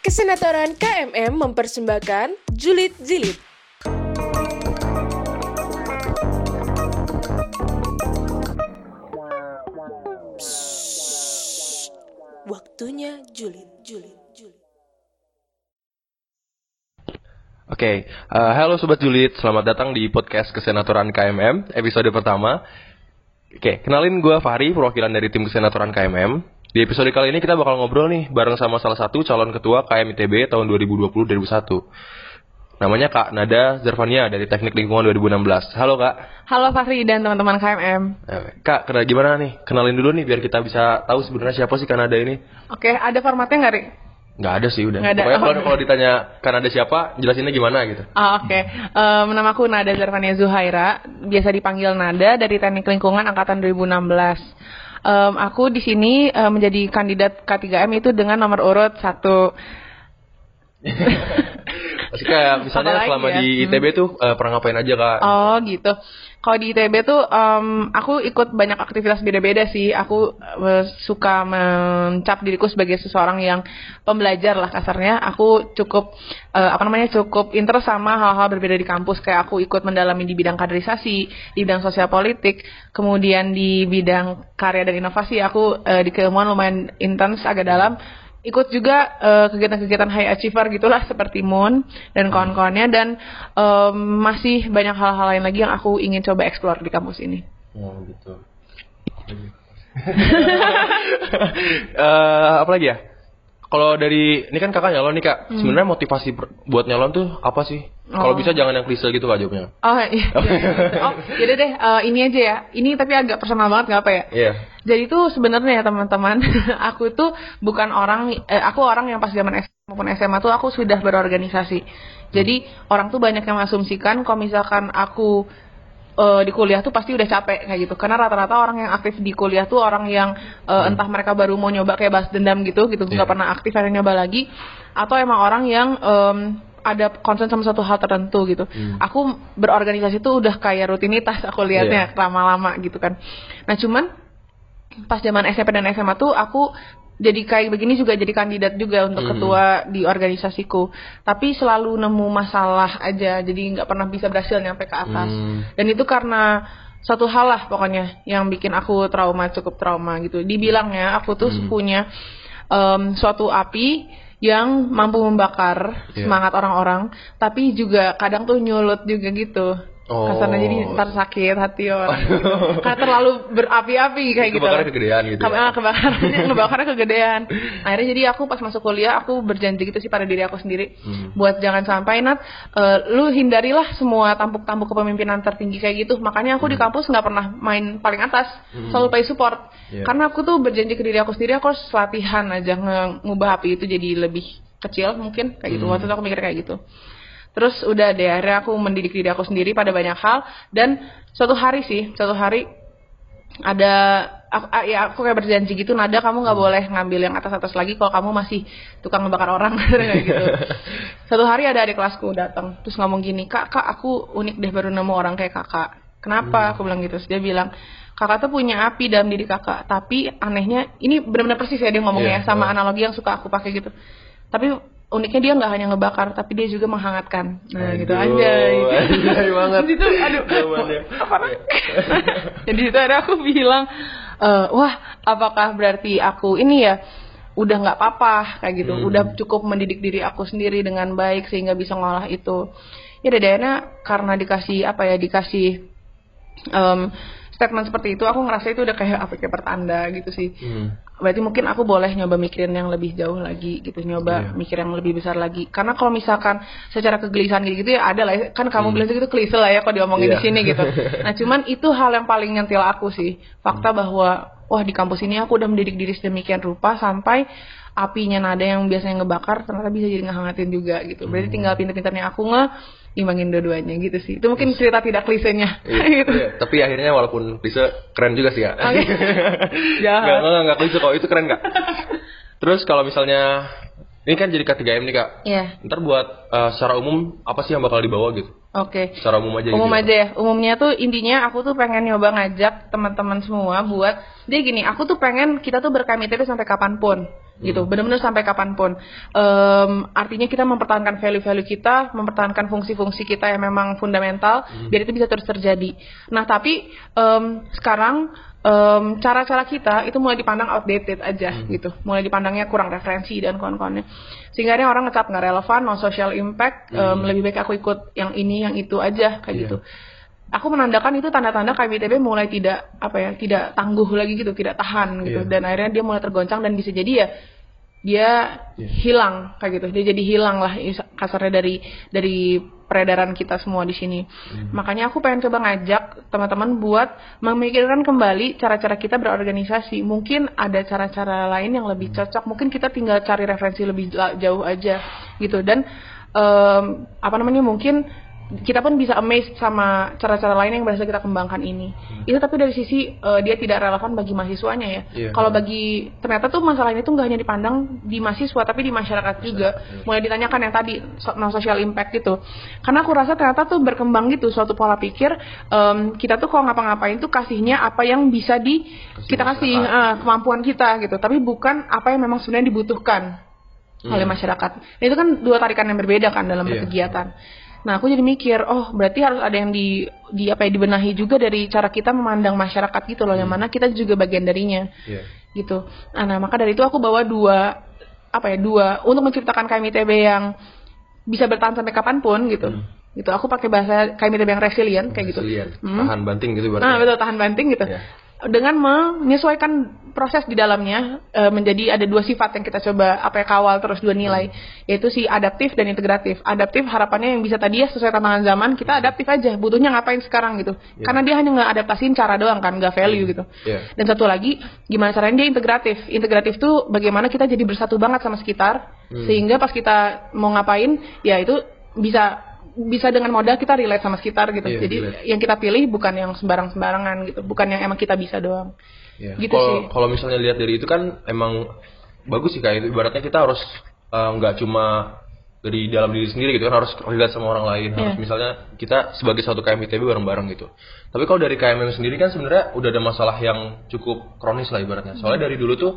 Kesenatoran KMM mempersembahkan Julid. Psst. Waktunya julid, julid, julid. Oke, eh, halo Sobat Julid, selamat datang di podcast Kesenatoran KMM, episode pertama. Oke, kenalin gue Fahri, perwakilan dari tim Kesenatoran KMM. Di episode kali ini kita bakal ngobrol nih bareng sama salah satu calon ketua KMITB tahun 2020-2021. Namanya Kak Nada Zervania dari Teknik Lingkungan 2016. Halo Kak. Halo Fahri dan teman-teman KMM. Eh, Kak, kena gimana nih? Kenalin dulu nih biar kita bisa tahu sebenarnya siapa sih Kak Nada ini. Oke, ada formatnya nggak, Ri? Nggak ada sih udah. Nggak ada. Pokoknya kalau Oh. kalau ditanya Kak Nada siapa, jelasinnya gimana gitu. Ah, Oke, Em, nama aku Nada Zarvania Zuhaira, biasa dipanggil Nada dari Teknik Lingkungan Angkatan 2016. Em, aku di sini eh, menjadi kandidat K3M itu dengan nomor urut satu. Pasti kayak misalnya Apalagi selama ya? di ITB tuh eh, pernah ngapain aja Kak? Oh gitu. Kalau di ITB tuh em, aku ikut banyak aktivitas beda-beda sih. Aku eh, suka mencap diriku sebagai seseorang yang pembelajar lah kasarnya. Aku cukup eh, apa namanya cukup interest sama hal-hal berbeda di kampus. Kayak aku ikut mendalami di bidang kaderisasi, di bidang sosial politik, kemudian di bidang karya dan inovasi. Aku eh, di keilmuan lumayan intens agak dalam ikut juga eh, kegiatan-kegiatan high achiever gitulah seperti Moon dan kawan-kawannya dan em, masih banyak hal-hal lain lagi yang aku ingin coba explore di kampus ini. Oh gitu. Eh, apa lagi ya? Kalau dari ini kan kakak nyalon nih kak, sebenarnya motivasi buat nyalon tuh apa sih? Kalau Oh. bisa jangan yang klise gitu kak jawabnya. Oh iya. oh jadi deh eh, ini aja ya. Ini tapi agak personal banget nggak apa ya? Iya. Jadi tuh sebenarnya ya teman-teman, aku tuh bukan orang, eh, aku orang yang pas zaman SMA maupun SMA tuh aku sudah berorganisasi. Jadi orang tuh banyak yang mengasumsikan kalau misalkan aku eh, di kuliah tuh pasti udah capek kayak gitu. Karena rata-rata orang yang aktif di kuliah tuh orang yang eh, entah mereka baru mau nyoba kayak balas dendam gitu, gitu nggak Iya. pernah aktif akhirnya nyoba lagi, atau emang orang yang em, ada concern sama satu hal tertentu gitu. Aku berorganisasi tuh udah kayak rutinitas aku lihatnya lama-lama gitu kan. Nah cuman pas zaman SMP dan SMA tuh aku jadi kayak begini juga jadi kandidat juga untuk Hmm. ketua di organisasiku tapi selalu nemu masalah aja jadi nggak pernah bisa berhasil nyampe ke atas Hmm. dan itu karena satu hal lah pokoknya yang bikin aku trauma cukup trauma gitu dibilangnya aku tuh Hmm. punya em, suatu api yang mampu membakar Iya. semangat orang-orang tapi juga kadang tuh nyulut juga gitu Oh. kasarnya jadi ntar sakit hati orang gitu. karena terlalu berapi-api kayak gitu Kebakarnya kegedean gitu. Ke- ya? ah, kebakarannya ngebakarnya kegedean. Akhirnya jadi aku pas masuk kuliah aku berjanji gitu sih pada diri aku sendiri Hmm. buat jangan sampai Nat eh, lu hindarilah semua tampuk-tampuk kepemimpinan tertinggi kayak gitu. Makanya aku di kampus nggak pernah main paling atas, Hmm. selalu pay support. Iya. Karena aku tuh berjanji ke diri aku sendiri aku harus latihan aja ngubah api itu jadi lebih kecil mungkin kayak gitu. Hmm. Waktu itu aku mikir kayak gitu. Terus udah deh akhirnya aku mendidik diri aku sendiri pada banyak hal. Dan suatu hari sih, suatu hari ada aku, ya aku kayak berjanji gitu nada kamu nggak boleh ngambil yang atas atas lagi kalau kamu masih tukang ngebakar orang. Kayak gitu. Satu hari ada adik kelasku datang terus ngomong gini kak kak aku unik deh baru nemu orang kayak kakak. Kenapa? Aku bilang gitu. Terus dia bilang kakak tuh punya api dalam diri kakak tapi anehnya ini benar-benar persis ya dia ngomongnya Iya, sama oh. analogi yang suka aku pakai gitu. Tapi uniknya dia nggak hanya ngebakar tapi dia juga menghangatkan. Nah gitu Aduh, anjay banget. Di situ, aduh apa jadi itu ada aku bilang eh, wah apakah berarti aku ini ya udah nggak apa-apa kayak gitu. Hmm. udah cukup mendidik diri aku sendiri dengan baik sehingga bisa ngolah itu. Ya dadanya karena dikasih apa ya dikasih em, statement seperti itu aku ngerasa itu udah kayak apa kayak pertanda gitu sih. Hmm. Berarti mungkin aku boleh nyoba mikirin yang lebih jauh lagi gitu nyoba Iya. mikir yang lebih besar lagi karena kalau misalkan secara kegelisahan gitu, gitu ya ada lah ya. kan kamu bilang itu klise lah ya kalau diomongin Hmm. Iya. di sini gitu nah cuman itu hal yang paling nyentil aku sih fakta Hmm. bahwa wah di kampus ini aku udah mendidik diri sedemikian rupa sampai apinya nada yang biasanya ngebakar ternyata bisa jadi ngehangatin juga gitu berarti Hmm. tinggal pinter-pinternya aku nge imbangin dua-duanya gitu sih itu mungkin cerita tidak klisenya Iya, gitu iya. Tapi akhirnya walaupun klise keren juga sih ya. Oke. Jahat. Nggak, nggak, nggak klise kok. Itu keren nggak? Terus kalau misalnya ini kan jadi K3M nih kak. Iya. Ntar buat eh, secara umum apa sih yang bakal dibawa gitu? Oke. Secara umum aja. Umum gitu. aja ya. Umumnya tuh intinya aku tuh pengen nyoba ngajak teman-teman semua buat dia gini, aku tuh pengen kita tuh berKMITB sampai kapan pun. Gitu. Benar-benar sampai kapan pun. Em, artinya kita mempertahankan value-value kita mempertahankan fungsi-fungsi kita yang memang fundamental biar itu bisa terus terjadi. Nah tapi em, sekarang em, cara-cara kita itu mulai dipandang outdated aja gitu. Mulai dipandangnya kurang referensi dan kawan-kawannya. Sehingga akhirnya orang ngecap nggak relevan no social impact em, lebih baik aku ikut yang ini yang itu aja kayak Iya. gitu aku menandakan itu tanda-tanda KMITB mulai tidak apa ya tidak tangguh lagi gitu tidak tahan gitu Iya. dan akhirnya dia mulai tergoncang dan bisa jadi ya dia Iya. hilang kayak gitu dia jadi hilang lah kasarnya dari dari peredaran kita semua di sini Hmm. makanya aku pengen coba ngajak teman-teman buat memikirkan kembali cara-cara kita berorganisasi mungkin ada cara-cara lain yang lebih Hmm. cocok mungkin kita tinggal cari referensi lebih jauh aja gitu dan em, apa namanya mungkin kita pun bisa amazed sama cara-cara lain yang berhasil kita kembangkan ini. Itu tapi dari sisi eh, dia tidak relevan bagi mahasiswanya ya. Hmm. Iya. Kalau bagi ternyata tuh masalah ini tuh nggak hanya dipandang di mahasiswa tapi di masyarakat juga. iya. Mulai ditanyakan yang tadi so- no social impact gitu. Karena aku rasa ternyata tuh berkembang gitu suatu pola pikir em, kita tuh kalau ngapa-ngapain tuh kasihnya apa yang bisa di Kasih kita kasih masyarakat. eh, kemampuan kita gitu. Tapi bukan apa yang memang sebenarnya dibutuhkan Hmm. oleh masyarakat. Nah, itu kan dua tarikan yang berbeda kan dalam Iya. berkegiatan. Nah, aku jadi mikir, oh berarti harus ada yang di di apa ya dibenahi juga dari cara kita memandang masyarakat gitu loh, yang mana kita juga bagian darinya Iya. gitu. Nah, nah, maka dari itu aku bawa dua apa ya dua untuk menciptakan KMITB yang bisa bertahan sampai kapan pun gitu. Hmm. Gitu. Aku pakai bahasa KMITB yang resilient kayak gitu. Resilient. Hmm. Tahan banting gitu berarti. Nah, betul tahan banting gitu. Iya. Dengan menyesuaikan proses di dalamnya eh, menjadi ada dua sifat yang kita coba apa ya kawal terus dua nilai yaitu si adaptif dan integratif. Adaptif harapannya yang bisa tadi ya sesuai tantangan zaman kita adaptif aja butuhnya ngapain sekarang gitu. Iya. Karena dia hanya ngeadaptasin cara doang kan nggak value gitu. Iya. Dan satu lagi gimana caranya dia integratif. Integratif tuh bagaimana kita jadi bersatu banget sama sekitar Hmm. sehingga pas kita mau ngapain ya itu bisa bisa dengan modal kita relate sama sekitar gitu. Iya, Jadi relate. yang kita pilih bukan yang sembarang-sembarangan gitu, bukan yang emang kita bisa doang. Iya. Gitu Kalau sih. kalau misalnya lihat dari itu kan emang bagus sih kayak. Ibaratnya kita harus eh, nggak cuma dari dalam diri sendiri gitu kan harus relate sama orang lain. Harus Iya. misalnya kita sebagai satu KMITB bareng-bareng gitu. Tapi kalau dari KMM sendiri kan sebenarnya udah ada masalah yang cukup kronis lah ibaratnya. Soalnya dari dulu tuh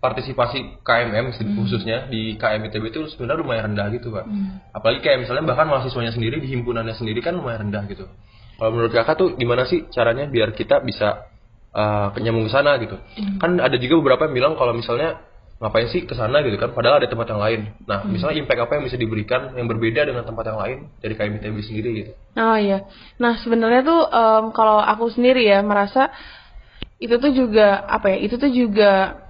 partisipasi KMM Hmm. khususnya di KMITB itu sebenarnya lumayan rendah gitu pak. Hmm. Apalagi kayak misalnya bahkan mahasiswanya sendiri di himpunannya sendiri kan lumayan rendah gitu. Kalau menurut kakak tuh gimana sih caranya biar kita bisa uh, nyambung ke sana gitu? Kan ada juga beberapa yang bilang kalau misalnya ngapain sih ke sana gitu kan? Padahal ada tempat yang lain. Nah, misalnya impact apa yang bisa diberikan yang berbeda dengan tempat yang lain dari KMITB sendiri gitu? Oh iya. Nah sebenarnya tuh em, kalau aku sendiri ya merasa itu tuh juga apa ya? Itu tuh juga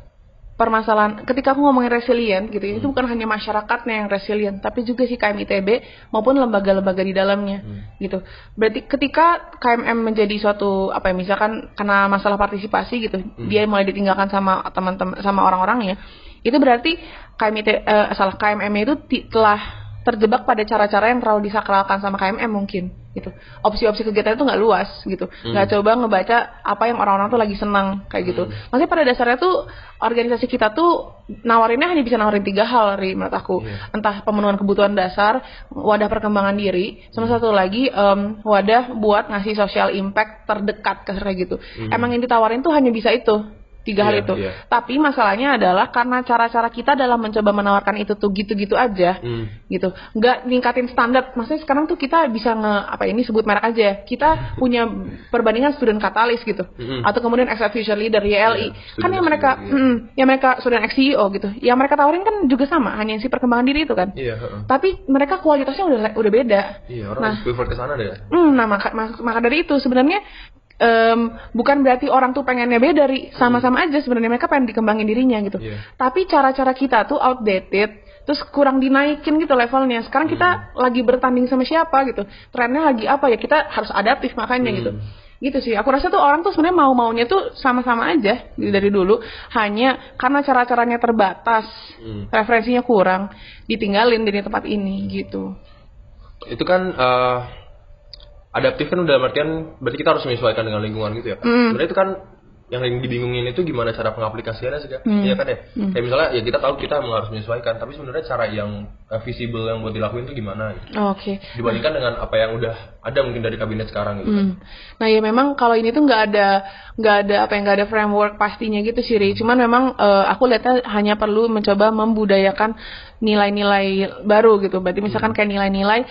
permasalahan. Ketika aku ngomongin resilient gitu, itu bukan hanya masyarakatnya yang resilient, tapi juga si KMITB maupun lembaga-lembaga di dalamnya gitu. Berarti ketika KMM menjadi suatu apa ya? Misalkan karena masalah partisipasi gitu, dia mulai ditinggalkan sama teman-teman sama orang-orangnya, itu berarti KMIT eh, salah KMM itu telah terjebak pada cara-cara yang terlalu disakralkan sama KMM mungkin gitu. Opsi-opsi kegiatan itu nggak luas gitu. Nggak coba ngebaca apa yang orang-orang tuh lagi senang kayak gitu. Maksudnya pada dasarnya tuh organisasi kita tuh nawarinnya hanya bisa nawarin tiga hal Ri, menurut aku. Iya. Entah pemenuhan kebutuhan dasar, wadah perkembangan diri, sama satu lagi em, wadah buat ngasih social impact terdekat kayak gitu. Emang yang ditawarin tuh hanya bisa itu tiga hal Iya, itu. iya. Tapi masalahnya adalah karena cara-cara kita dalam mencoba menawarkan itu tuh gitu-gitu aja, Hmm. gitu. Nggak ningkatin standar. Maksudnya sekarang tuh kita bisa nge apa ini sebut merek aja. Kita punya perbandingan student katalis gitu, Mm-mm. atau kemudian ex future leader YLI. Iya, kan yang mereka, leader, iya. mm, yang mereka student ex CEO gitu. Yang mereka tawarin kan juga sama, hanya si perkembangan diri itu kan. Iya, heeh. Tapi mereka kualitasnya udah udah beda. Iya, orang Nah. prefer ke sana deh. Hmm, nah maka, maka, maka dari itu sebenarnya em, bukan berarti orang tuh pengennya beda dari sama-sama aja sebenarnya mereka pengen dikembangin dirinya gitu. Iya. Tapi cara-cara kita tuh outdated, terus kurang dinaikin gitu levelnya. Sekarang kita lagi bertanding sama siapa gitu. Trennya lagi apa ya kita harus adaptif makanya gitu. Gitu sih. Aku rasa tuh orang tuh sebenarnya mau maunya tuh sama-sama aja gitu, dari dulu. Hanya karena cara-caranya terbatas, Hmm. referensinya kurang, ditinggalin dari tempat ini gitu. Itu kan eh, adaptif kan udah dalam artian berarti kita harus menyesuaikan dengan lingkungan gitu ya. Mm. Sebenarnya itu kan yang yang dibingungin itu gimana cara pengaplikasiannya sih kak? Hmm. Iya kan ya? Kayak misalnya ya kita tahu kita harus menyesuaikan, tapi sebenarnya cara yang uh, visible yang buat dilakuin itu gimana? Gitu. Oke. Dibandingkan dengan apa yang udah ada mungkin dari kabinet sekarang gitu. Hmm. Nah ya memang kalau ini tuh nggak ada nggak ada apa yang nggak ada framework pastinya gitu sih. Ri. Cuman memang eh, aku lihatnya hanya perlu mencoba membudayakan nilai-nilai baru gitu. Berarti misalkan kayak nilai-nilai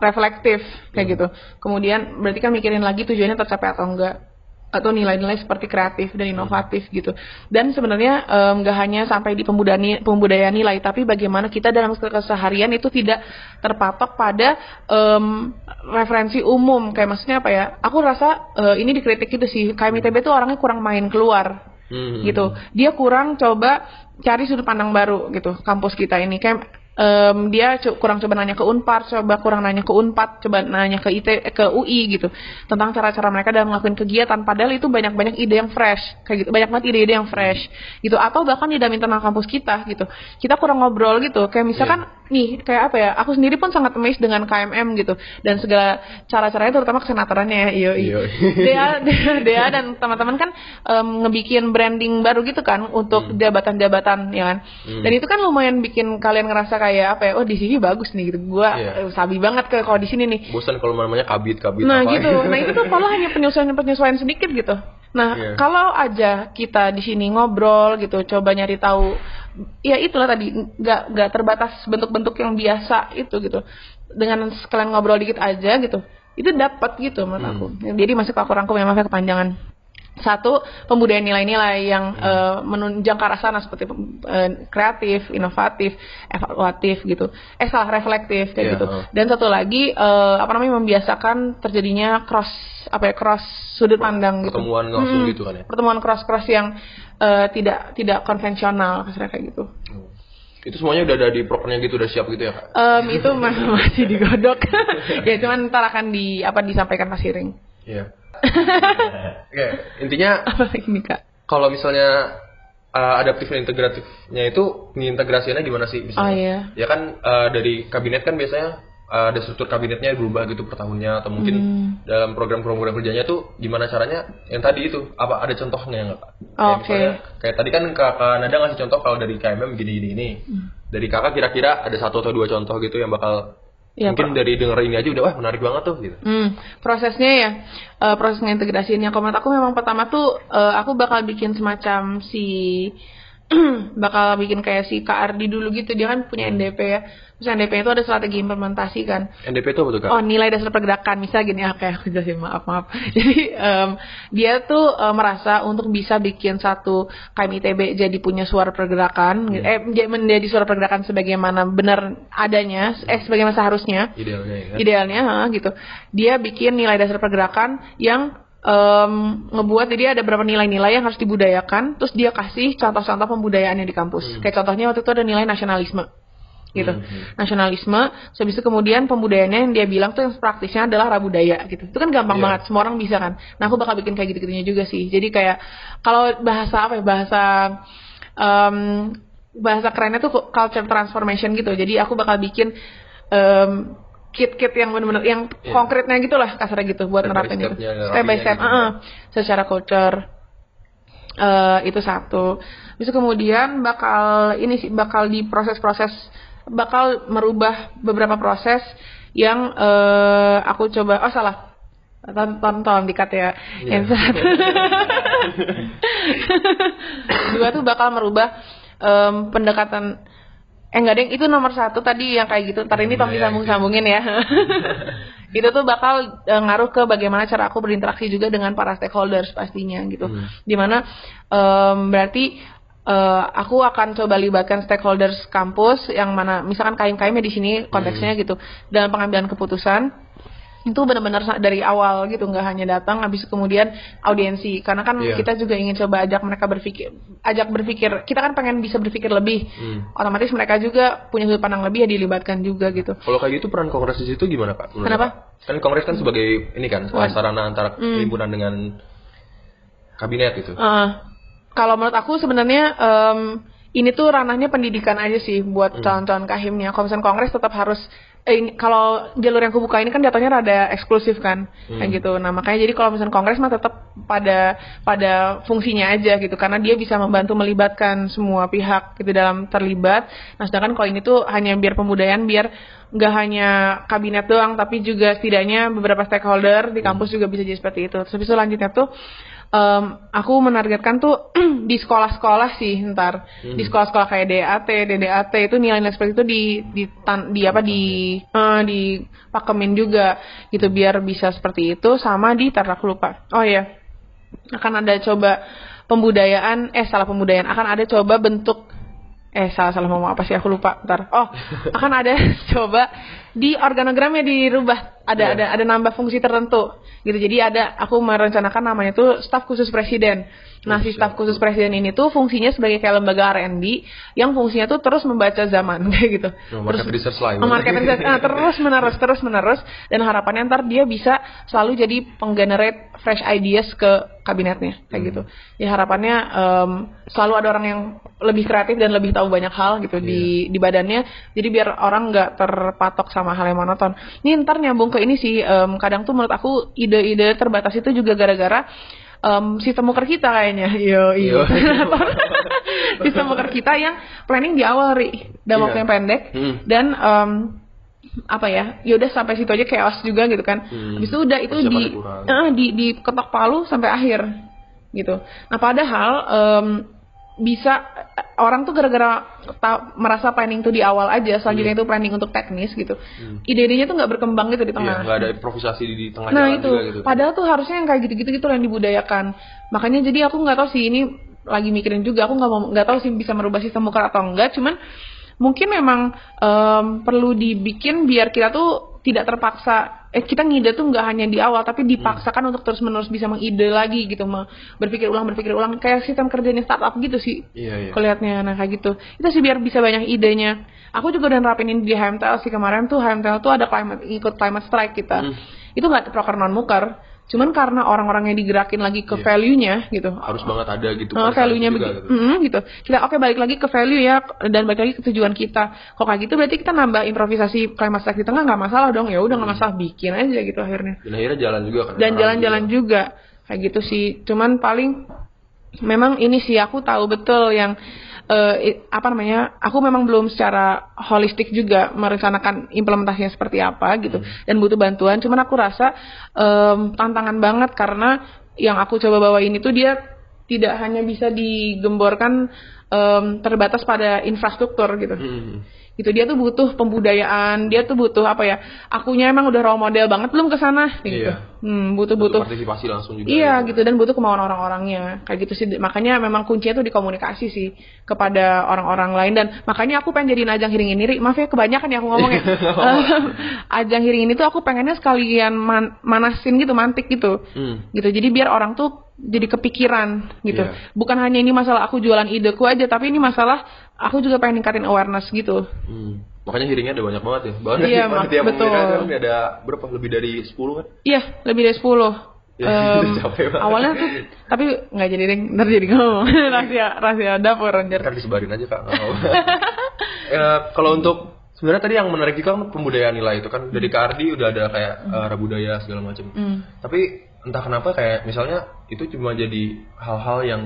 reflektif kayak gitu. Kemudian berarti kan mikirin lagi tujuannya tercapai atau enggak atau nilai-nilai seperti kreatif dan inovatif gitu. Dan sebenarnya nggak hanya sampai di pembudayaan pembudayaan nilai, tapi bagaimana kita dalam keseharian itu tidak terpatok pada em, referensi umum. Kayak maksudnya apa ya? Aku rasa eh, ini dikritik gitu sih. KMITB tuh orangnya kurang main keluar Hmm. gitu. Dia kurang coba cari sudut pandang baru gitu kampus kita ini kayak em, dia kurang coba nanya ke Unpar, coba kurang nanya ke Unpad, coba nanya ke IT eh, ke UI gitu tentang cara-cara mereka dalam melakukan kegiatan. Padahal itu banyak-banyak ide yang fresh kayak gitu. Banyak banget ide-ide yang fresh gitu. Atau bahkan di dalam internal kampus kita gitu. Kita kurang ngobrol gitu. Kayak misalkan nih kayak apa ya aku sendiri pun sangat amazed dengan KMM gitu. Dan segala cara-caranya terutama kesenatorannya ya iyo. Dea, Dea, Dea dan teman-teman kan em, ngebikin branding baru gitu kan untuk jabatan-jabatan ya kan. Hmm. Dan itu kan lumayan bikin kalian ngerasa kayak apa ya? Oh, di sini bagus nih gitu. Gua Iya. eh, sabi banget ke kalau di sini nih. Bosan kalau namanya kabit-kabit Nah apa gitu, nah itu tuh kalau hanya penyesuaian-penyesuaian sedikit gitu. Nah Iya. kalau aja kita di sini ngobrol gitu, coba nyari tahu, ya itulah tadi nggak nggak terbatas bentuk-bentuk yang biasa itu gitu. Dengan sekalian ngobrol dikit aja gitu, itu dapat gitu menurut aku. Jadi masuk ke aku rangkum ya maaf ya kepanjangan. Satu, pembudayaan nilai-nilai yang eh, menunjang ke arah sana seperti eh, kreatif, inovatif, evaluatif gitu. Eh salah reflektif kayak Iya, gitu. heeh. Dan satu lagi eh, apa namanya membiasakan terjadinya cross apa ya cross sudut pandang gitu. Pertemuan langsung Mm-mm. gitu kan ya? Pertemuan cross-cross yang eh, tidak tidak konvensional kayak gitu. Itu semuanya udah ada di prokernya gitu, udah siap gitu ya kak? Em, itu ma- masih digodok. ya cuman ntar akan di apa disampaikan Mas Iring. Iya. Oke, intinya Apa ini Kak? kalau misalnya uh, adaptif dan integratifnya itu pengintegrasiannya gimana sih? Oh, iya. Ya kan uh, dari kabinet kan biasanya uh, ada struktur kabinetnya berubah gitu per tahunnya atau mungkin Hmm. dalam program-program kerjanya tuh gimana caranya? Yang tadi itu apa ada contohnya nggak kak? Kayak Oke. misalnya kayak tadi kan kakak Nada ngasih contoh kalau dari KMM gini-gini ini. Hmm. Dari kakak kira-kira ada satu atau dua contoh gitu yang bakal Ya, mungkin dari denger ini aja udah wah menarik banget tuh gitu. Hmm, prosesnya ya, eh, proses integrasinya. Kalau menurut aku memang pertama tuh eh, aku bakal bikin semacam si bakal bikin kayak si KRD dulu gitu. Dia kan punya NDP ya. Terus NDP itu ada strategi implementasi kan. NDP itu apa tuh kak? Oh nilai dasar pergerakan misal gini ya kayak aku jelasin maaf maaf. Jadi em, dia tuh eh, merasa untuk bisa bikin satu KMITB jadi punya suara pergerakan, eh j- menjadi suara pergerakan sebagaimana benar adanya, eh sebagaimana seharusnya Idealnya ya kan? idealnya ha, gitu dia bikin nilai dasar pergerakan yang em, ngebuat jadi ada beberapa nilai-nilai yang harus dibudayakan terus dia kasih contoh-contoh pembudayaannya di kampus. Kayak contohnya waktu itu ada nilai nasionalisme gitu. Hmm. nasionalisme habis itu kemudian pembudayaannya yang dia bilang tuh yang praktisnya adalah rabudaya gitu. Itu kan gampang Iya. banget semua orang bisa kan. Nah aku bakal bikin kayak gitu-gitunya juga sih. Jadi kayak kalau bahasa apa ya bahasa em, bahasa kerennya tuh culture transformation gitu. Jadi aku bakal bikin em, kit-kit yang benar-benar yang Iya. konkretnya gitu lah kasarnya gitu buat Step nerapin itu step by rapinya step gitu. uh-uh. secara culture eh itu satu. Bisa kemudian bakal ini sih bakal di proses-proses bakal merubah beberapa proses yang eh aku coba oh salah tonton dikat ya Iya. yang satu dua tuh bakal merubah em, pendekatan eh enggak deh itu nomor satu tadi yang kayak gitu. Ntar ini Tommy Iya, sambung sambungin ya. Itu tuh bakal eh, ngaruh ke bagaimana cara aku berinteraksi juga dengan para stakeholders pastinya gitu. Hmm. di mana em, berarti eh, aku akan coba libatkan stakeholders kampus yang mana misalkan kaim-kaimnya di sini konteksnya gitu. Dalam pengambilan keputusan itu benar-benar dari awal gitu nggak hanya datang habis kemudian audiensi karena kan Iya. kita juga ingin coba ajak mereka berpikir ajak berpikir kita kan pengen bisa berpikir lebih Hmm. otomatis mereka juga punya sudut pandang lebih ya dilibatkan juga gitu Kalau kayak gitu peran kongres di situ gimana kak? Menurut Kenapa? Kan kongres kan sebagai ini kan sarana antara Hmm. himpunan dengan kabinet gitu. Eh, kalau menurut aku sebenarnya em, ini tuh ranahnya pendidikan aja sih buat calon-calon kahimnya. Misalnya kongres tetap harus eh, ini- kalau jalur yang aku buka ini kan jatuhnya rada eksklusif kan kayak gitu. Nah makanya jadi kalau misalnya kongres mah tetap pada pada fungsinya aja gitu karena dia bisa membantu melibatkan semua pihak gitu dalam terlibat. Nah sedangkan kalau ini tuh hanya biar pembudayaan biar nggak hanya kabinet doang tapi juga setidaknya beberapa stakeholder di kampus juga bisa jadi seperti itu. Terus itu selanjutnya tuh em, aku menargetkan tuh di sekolah-sekolah sih ntar di sekolah-sekolah kayak DAT, DDAT itu nilai-nilai seperti itu di di, tan- di apa di eh, di pakemin juga gitu biar bisa seperti itu sama di tar aku lupa. Oh iya. Akan ada coba pembudayaan eh salah pembudayaan akan ada coba bentuk eh salah salah ngomong apa sih? Aku lupa. Ntar. Oh akan ada. Coba di organogramnya dirubah. Ada Iya. ada ada nambah fungsi tertentu. Gitu. Jadi ada aku merencanakan namanya tuh staf khusus presiden nah si staf khusus presiden ini tuh fungsinya sebagai kayak lembaga R&D yang fungsinya tuh terus membaca zaman kayak gitu. Oh, market research lah, Oh, market research ah, terus menerus terus menerus. Dan harapannya ntar dia bisa selalu jadi penggenerate fresh ideas ke kabinetnya kayak gitu. Ya harapannya em, selalu ada orang yang lebih kreatif dan lebih tahu banyak hal gitu di di badannya. Jadi biar orang nggak terpatok sama hal yang monoton. Ini ntar nyambung ke ini sih em, kadang tuh menurut aku ide-ide terbatas itu juga gara-gara em, sistem muker kita kayaknya. Yo iyo sistem muker kita yang planning di awal ri. Dalam waktu Iya. yang pendek. Hmm. dan em, apa ya ya udah sampai situ aja chaos juga gitu kan. Hmm. habis itu udah itu di eh, di di ketok palu sampai akhir gitu. Nah padahal em, bisa orang tuh gara-gara merasa planning tuh di awal aja selanjutnya itu planning untuk teknis gitu ide-idenya tuh nggak berkembang gitu di Hmm. Iya, tengah nggak ada improvisasi di, di tengah Nah jalan itu, juga gitu. padahal tuh harusnya yang kayak gitu-gitu gitu yang dibudayakan. Makanya jadi aku nggak tahu sih ini lagi mikirin juga. Aku nggak mau nggak tahu sih bisa merubah sistem muka atau enggak. Cuman mungkin memang em, perlu dibikin biar kita tuh tidak terpaksa. Eh kita ngide tuh nggak hanya di awal, tapi dipaksakan untuk terus menerus bisa mengide lagi gitu, berpikir ulang berpikir ulang kayak sistem kerjanya startup gitu sih. Iya, iya. Kelihatnya nah kayak gitu. Itu sih biar bisa banyak idenya. Aku juga udah nerapin ini di HMTL sih kemarin tuh HMTL tuh ada climate ikut climate strike kita. Hmm. Itu nggak proker non muker. Cuman karena orang-orangnya digerakin lagi ke Iya. value-nya gitu. Harus banget ada gitu. Saat value-nya juga, begitu. gitu. Mm, gitu. Kita oke balik lagi ke value ya dan balik lagi ke tujuan kita. Kalau kayak gitu berarti kita nambah improvisasi climate strike di tengah nggak masalah dong. Ya udah nggak masalah bikin aja gitu akhirnya Dan akhirnya jalan juga kan. dan jalan-jalan juga. juga kayak gitu sih cuman paling memang ini sih aku tahu betul yang eh, i- apa namanya aku memang belum secara holistik juga merencanakan implementasinya seperti apa gitu dan butuh bantuan. Cuman aku rasa em, tantangan banget karena yang aku coba bawa ini tuh dia tidak hanya bisa digemborkan em, terbatas pada infrastruktur gitu. Hmm. Gitu dia tuh butuh pembudayaan dia tuh butuh apa ya akunya emang udah role model banget belum ke sana gitu. Iya. hmm, butuh Butuh partisipasi langsung juga. iya gitu dan butuh kemauan orang-orangnya. Kayak gitu sih makanya memang kuncinya tuh di komunikasi sih kepada orang-orang lain. Dan makanya aku pengen jadi ajang hiring ini maaf ya kebanyakan ya aku ngomong ya. Ajang hiring ini tuh aku pengennya sekalian man- manasin gitu mantik gitu. Hmm. gitu jadi biar orang tuh jadi kepikiran gitu Iya. bukan hanya ini masalah aku jualan ideku aja tapi ini masalah aku juga pengen ningkatin awareness gitu Hmm. Makanya hearingnya ada banyak banget ya. Bahkan Iya, di panitia Mak, betul. kan ada berapa? Lebih dari 10 kan? Iya, lebih dari 10. Ya, Em, capek banget. awalnya tuh tapi nggak jadi deh, ntar jadi ngomong rahasia rahasia dapur anjir. Kan disebarin aja kak. Eh, kalau untuk sebenarnya tadi yang menarik juga kan pembudayaan nilai itu kan dari Kardi udah ada kayak eh, rabudaya segala macam. Hmm. Tapi entah kenapa kayak misalnya itu cuma jadi hal-hal yang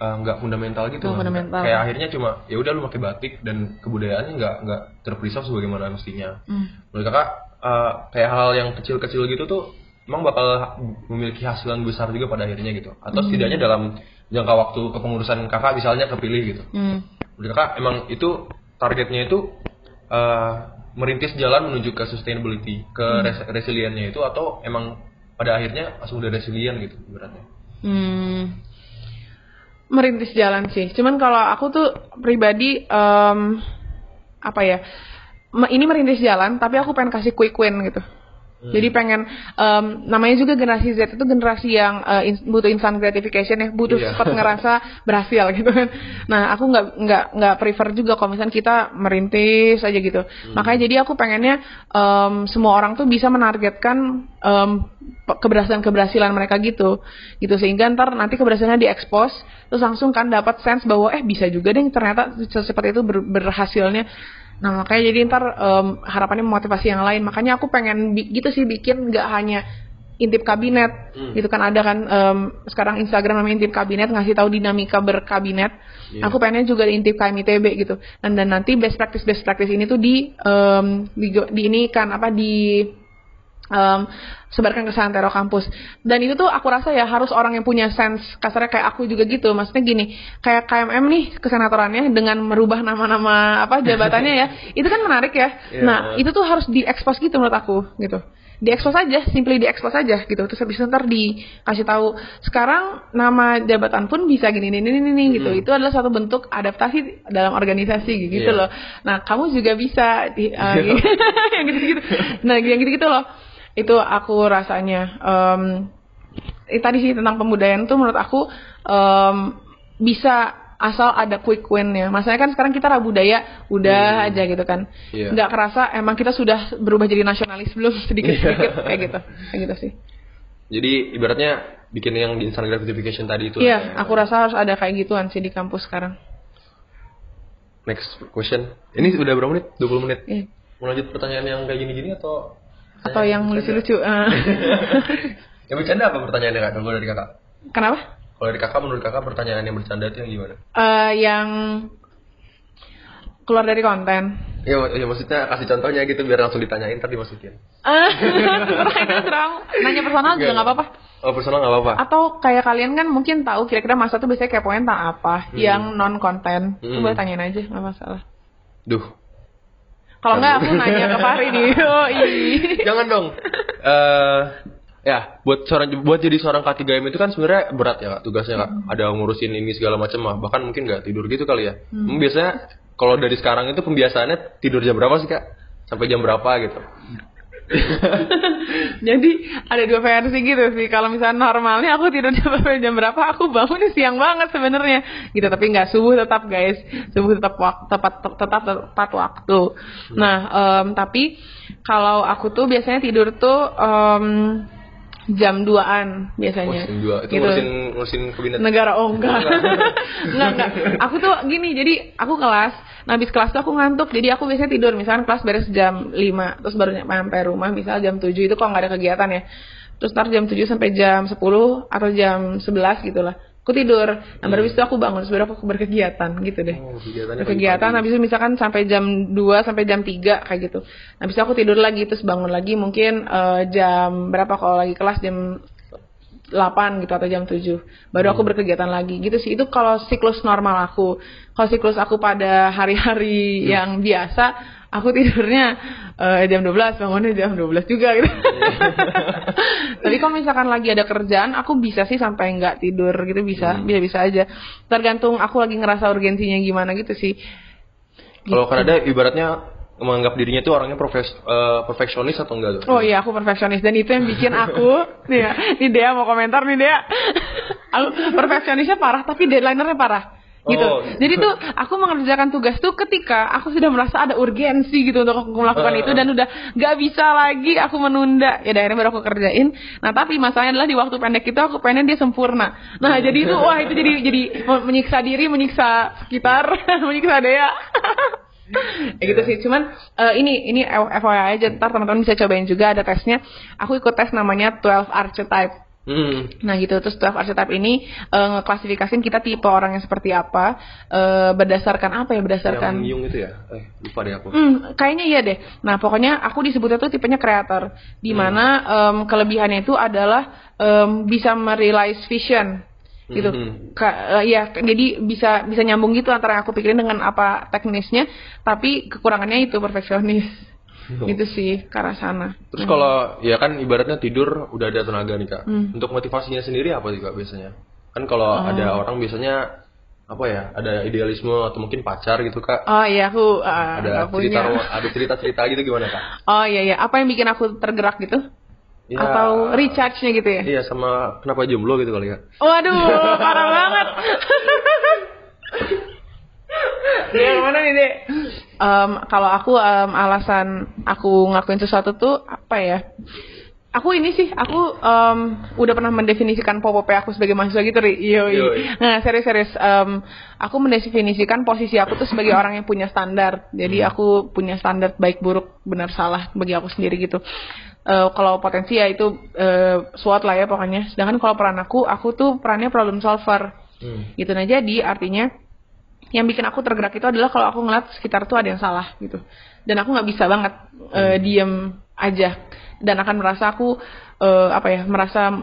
eh, nggak fundamental gitu. Nggak kan. fundamental. Kayak akhirnya cuma ya udah lu pakai batik dan kebudayaannya nggak nggak terpreserve sebagaimana mestinya. Hmm. Menurut kakak eh, kayak hal yang kecil-kecil gitu tuh emang bakal memiliki hasil yang besar juga pada akhirnya gitu. Atau setidaknya dalam jangka waktu kepengurusan kakak misalnya kepilih gitu. Hmm. Menurut kakak emang itu targetnya itu eh, merintis jalan menuju ke sustainability, ke res- resiliennya itu atau emang pada akhirnya langsung udah resilient gitu beratnya. Hmm. Merintis jalan sih. Cuman kalau aku tuh pribadi em, apa ya? Ini merintis jalan, tapi aku pengen kasih quick win gitu. Jadi pengen em, namanya juga generasi Z itu generasi yang eh, ins- butuh instant gratification ya, butuh Iya. cepat ngerasa berhasil gitu kan. Nah aku nggak nggak nggak prefer juga kalau misalnya kita merintis aja gitu. Makanya jadi aku pengennya em, semua orang tuh bisa menargetkan pe- keberhasilan-keberhasilan mereka gitu, gitu sehingga ntar nanti keberhasilannya diekspos, terus langsung kan dapat sense bahwa eh bisa juga deh ternyata seperti itu ber- berhasilnya. Nah makanya jadi ntar em, harapannya memotivasi yang lain. Makanya aku pengen gitu sih bikin nggak hanya intip kabinet Hmm. gitu kan ada kan em, sekarang Instagram namanya intip kabinet ngasih tahu dinamika berkabinet. Iya. Aku pengennya juga di intip KMITB gitu. Dan dan nanti best practice best practice ini tuh di em, di, di ini kan apa di em, sebarkan ke santero kampus. Dan itu tuh aku rasa ya harus orang yang punya sense kasarnya kayak aku juga gitu. Maksudnya gini kayak KMM nih kesenatorannya dengan merubah nama-nama apa jabatannya ya itu kan menarik ya. Iya. nah itu tuh harus diekspos gitu menurut aku gitu. Diekspos aja simply diekspos aja gitu. Terus habis itu ntar dikasih tahu sekarang nama jabatan pun bisa gini ini ini ini gitu. Itu adalah satu bentuk adaptasi dalam organisasi gitu Iya. loh. Nah kamu juga bisa di, eh, yang gitu-gitu. Nah yang gitu-gitu loh itu aku rasanya em eh, tadi sih tentang pembudayaan tuh menurut aku em, bisa asal ada quick win-nya. Masalahnya kan sekarang kita rabudaya udah aja gitu kan. Iya. Nggak kerasa emang kita sudah berubah jadi nasionalis belum sedikit-sedikit kayak gitu. Kayak gitu sih. Jadi ibaratnya bikin yang di instant gratification tadi itu. Iya, aku rasa harus ada kayak gituan sih di kampus sekarang. Next question. Ini udah berapa menit? 20 menit. Iya. Mau lanjut pertanyaan yang kayak gini-gini atau Atau yang lucu-lucu. eh. yang bercanda apa pertanyaannya kak? Kalau dari kakak. Kenapa? Kalau dari kakak menurut kakak pertanyaan yang bercanda itu yang gimana? Eh, yang keluar dari konten. Ya, mak- ya maksudnya kasih contohnya gitu biar langsung ditanyain ntar dimasukin. Eh, terserah. Nanya personal juga nggak apa-apa. Oh personal nggak apa-apa. Atau kayak kalian kan mungkin tahu kira-kira masa tuh biasanya kepoin tentang apa yang non konten. Hmm. boleh tanyain aja, nggak masalah. Duh. Kalau nggak aku nanya ke Fahri nih. Oh, Jangan dong. Eh ya buat seorang buat jadi seorang K3M itu kan sebenarnya berat ya kak tugasnya kak. Ada ngurusin ini segala macam lah. Bahkan mungkin nggak tidur gitu kali ya. Hmm, biasanya kalau dari sekarang itu pembiasaannya tidur jam berapa sih kak? Sampai jam berapa gitu? Jadi ada dua versi gitu sih. Kalau misalnya normalnya aku tidur jam berapa jam berapa, aku bangunnya siang banget sebenarnya. Gitu, tapi nggak subuh tetap guys. Subuh tetap waktu tepat tetap tepat waktu. Nah, em, tapi kalau aku tuh biasanya tidur tuh em, jam 2-an biasanya. Ngurusin dua. Itu Gitu. ngurusin ngurusin kabinet. negara oh enggak enggak enggak aku tuh gini jadi aku kelas nah habis kelas tuh aku ngantuk jadi aku biasanya tidur misalkan kelas beres jam 5 terus baru nyampe rumah misal jam 7 itu kalau nggak ada kegiatan ya terus ntar jam 7 sampai jam 10 atau jam 11 gitu lah aku tidur nah baru itu aku bangun baru aku berkegiatan gitu deh Oh, kegiatannya kegiatan pagi-pagi. habis itu misalkan sampai jam 2 sampai jam 3 kayak gitu. Habis itu aku tidur lagi terus bangun lagi mungkin eh, jam berapa kalau lagi kelas jam 8 gitu atau jam 7. Baru Hmm. aku berkegiatan lagi gitu sih. Itu kalau siklus normal aku. Kalau siklus aku pada hari-hari Hmm. yang biasa aku tidurnya eh, jam 12 bangunnya jam 12 juga gitu. Tapi kalau misalkan lagi ada kerjaan, aku bisa sih sampai nggak tidur gitu bisa, Hmm. bisa bisa aja. Tergantung aku lagi ngerasa urgensinya gimana gitu sih. Kalau Kanada ibaratnya menganggap dirinya tuh orangnya profes, eh, perfeksionis atau enggak tuh? Oh iya aku perfeksionis dan itu yang bikin aku nih ya, nih Dea mau komentar nih Dea. aku perfeksionisnya parah tapi deadlinernya parah. Gitu. Oh. Jadi tuh aku mengerjakan tugas tuh ketika aku sudah merasa ada urgensi gitu untuk aku melakukan Ah. itu dan udah gak bisa lagi aku menunda. Ya akhirnya baru aku kerjain. Nah tapi masalahnya adalah di waktu pendek itu aku pengen dia sempurna. Nah jadi itu wah itu jadi jadi menyiksa diri, menyiksa sekitar, menyiksa Dea. ya gitu sih cuman eh, ini ini FYI aja ntar teman-teman bisa cobain juga ada tesnya aku ikut tes namanya 12 archetype Hmm. Nah gitu terus 12 archetype ini eh, ngeklasifikasiin kita tipe orang yang seperti apa eh, berdasarkan apa ya berdasarkan Yang Jung itu ya? Eh, lupa deh aku. Hmm, kayaknya iya deh. Nah, pokoknya aku disebutnya tuh tipenya kreator, di mana em, kelebihannya itu adalah em, bisa merealize vision gitu. Mhm. Ka- eh, ya, jadi bisa bisa nyambung gitu antara yang aku pikirin dengan apa teknisnya, tapi kekurangannya itu perfeksionis. Gitu sih ke arah sana. Terus kalau ya kan ibaratnya tidur udah ada tenaga nih kak. Hmm. Untuk motivasinya sendiri apa sih kak biasanya? Kan kalau Oh. ada orang biasanya apa ya? Ada idealisme atau mungkin pacar gitu kak? Oh iya aku uh, ada cerita punya. ada cerita cerita gitu gimana kak? Oh iya iya, apa yang bikin aku tergerak gitu? Ya, Atau recharge-nya gitu ya? Iya sama kenapa jomblo gitu kali kak? Waduh, parah banget. Dia mana nih, Dek? Em, kalau aku em, alasan aku ngelakuin sesuatu tuh apa ya? Aku ini sih, aku em, udah pernah mendefinisikan popope aku sebagai mahasiswa gitu, Ri. Yoi. Yoi. Nah, serius-serius, em, aku mendefinisikan posisi aku tuh sebagai orang yang punya standar. Jadi aku punya standar baik buruk, benar salah bagi aku sendiri gitu. Eh, kalau potensi ya itu eh, SWOT lah ya pokoknya. Sedangkan kalau peran aku, aku tuh perannya problem solver Hmm. gitu nah jadi artinya yang bikin aku tergerak itu adalah kalau aku ngeliat sekitar tuh ada yang salah gitu. Dan aku nggak bisa banget eh, diem aja. Dan akan merasa aku eh, apa ya merasa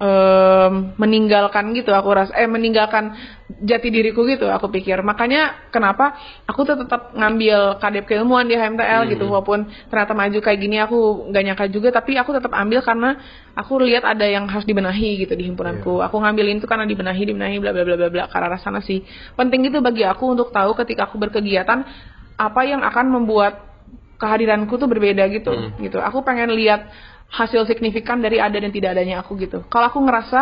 eh, meninggalkan gitu aku rasa eh meninggalkan jati diriku gitu aku pikir. Makanya kenapa? Aku tuh tetap ngambil kadep keilmuan di HMTL gitu walaupun ternyata maju kayak gini aku nggak nyangka juga tapi aku tetap ambil karena aku lihat ada yang harus dibenahi gitu di himpunanku. Aku ngambilin itu karena dibenahi dibenahi bla bla bla bla bla ke arah sana sih. Penting itu bagi aku untuk tahu ketika aku berkegiatan apa yang akan membuat kehadiranku tuh berbeda gitu gitu. Aku pengen lihat hasil signifikan dari ada dan tidak adanya aku gitu. Kalau aku ngerasa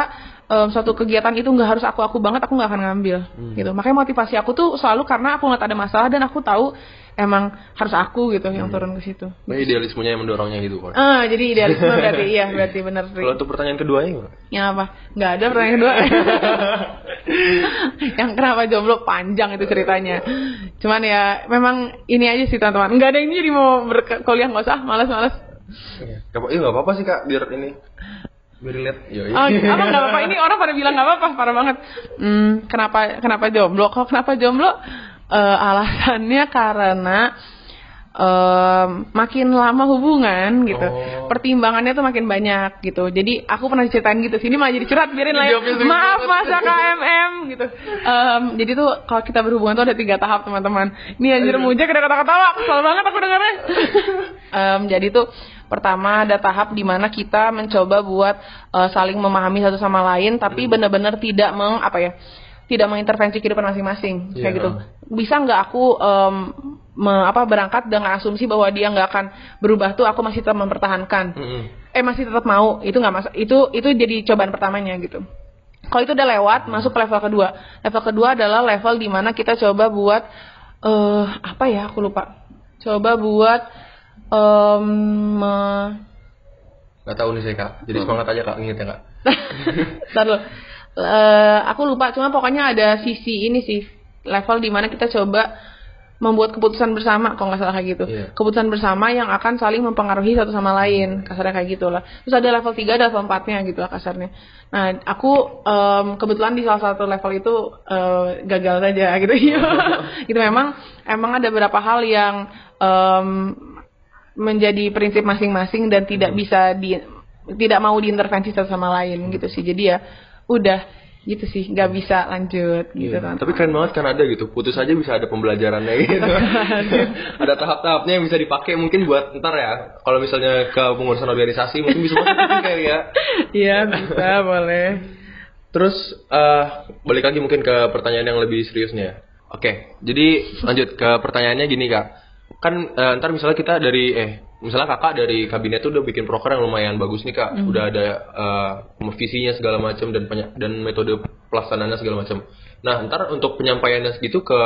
em, suatu kegiatan itu nggak harus aku aku banget aku nggak akan ngambil gitu. Makanya motivasi aku tuh selalu karena aku ngeliat ada masalah dan aku tahu emang harus aku gitu yang turun ke situ. Nah, idealismenya yang mendorongnya gitu kan? ah jadi idealisme berarti iya berarti benar. Kalau untuk pertanyaan keduanya gimana? yang apa? Nggak ada pertanyaan kedua. Yang kenapa jomblo panjang itu ceritanya. Cuman ya memang ini aja sih teman-teman. Nggak ada ini jadi mau berkuliah nggak usah malas malas Gak iya nggak apa-apa sih kak, biar ini biar lihat. Yoi. Oh, apa nggak apa-apa? Ini orang pada bilang nggak apa-apa, parah banget. Hmm, kenapa kenapa jomblo? Kok kenapa jomblo? Eh, alasannya karena em, makin lama hubungan gitu, Oh. pertimbangannya tuh makin banyak gitu. Jadi aku pernah ceritain gitu. Sini mah jadi curhat, biarin lah ya. Maaf masa KMM gitu. Em, jadi tuh kalau kita berhubungan tuh ada tiga tahap teman-teman. Ini anjir mujak ada kata-katawa, kesel banget aku dengarnya. Em, jadi tuh pertama ada tahap di mana kita mencoba buat eh, saling memahami satu sama lain, tapi benar-benar tidak meng apa ya, tidak mengintervensi kehidupan masing-masing kayak Iya. gitu. Bisa nggak aku em, me- apa berangkat dengan asumsi bahwa dia nggak akan berubah tuh aku masih tetap mempertahankan Mm-mm. eh masih tetap mau itu nggak masa itu itu jadi cobaan pertamanya gitu kalau itu udah lewat masuk ke level kedua level kedua adalah level di mana kita coba buat eh apa ya aku lupa coba buat me- Gak tahu nih saya kak, jadi semangat aja kak, inget ya kak. Ntar dulu. Eh, aku lupa cuma pokoknya ada sisi ini sih level di mana kita coba membuat keputusan bersama kalau nggak salah kayak gitu. Iya. keputusan bersama yang akan saling mempengaruhi satu sama lain kasarnya kayak gitu lah. Terus ada level 3 ada level 4 nya gitu lah kasarnya. Nah aku em, kebetulan di salah satu level itu eh, gagal saja gitu. Itu memang emang ada beberapa hal yang em, menjadi prinsip masing-masing dan tidak bisa di tidak mau diintervensi satu sama lain gitu sih jadi ya udah gitu sih nggak bisa lanjut gitu Iya. kan Tapi keren banget kan ada gitu, putus aja bisa ada pembelajarannya gitu. ada tahap-tahapnya yang bisa dipakai mungkin buat ntar ya. Kalau misalnya ke pengurusan organisasi mungkin bisa masuk kayak ya. Iya bisa boleh Terus eh balik lagi mungkin ke pertanyaan yang lebih seriusnya. Oke, jadi lanjut ke pertanyaannya gini kak. Kan eh, ntar misalnya kita dari eh misalnya kakak dari kabinet tuh udah bikin proker yang lumayan bagus nih kak. Udah ada eh, visinya segala macam dan penya- dan metode pelaksanaannya segala macam. Nah ntar untuk penyampaiannya segitu ke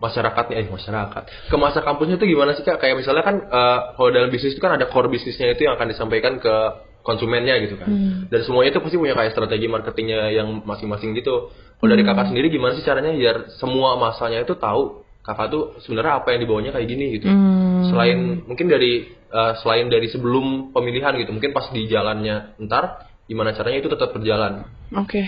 masyarakatnya eh masyarakat. Ke masa kampusnya itu gimana sih kak? Kayak misalnya kan eh, kalau dalam bisnis itu kan ada core bisnisnya itu yang akan disampaikan ke konsumennya gitu kan. Dan semuanya itu pasti punya kayak strategi marketingnya yang masing-masing gitu. Kalau dari kakak sendiri gimana sih caranya biar semua masanya itu tahu kakak tuh sebenarnya apa yang dibawanya kayak gini gitu selain mungkin dari eh, selain dari sebelum pemilihan gitu mungkin pas di jalannya ntar gimana caranya itu tetap berjalan Oke.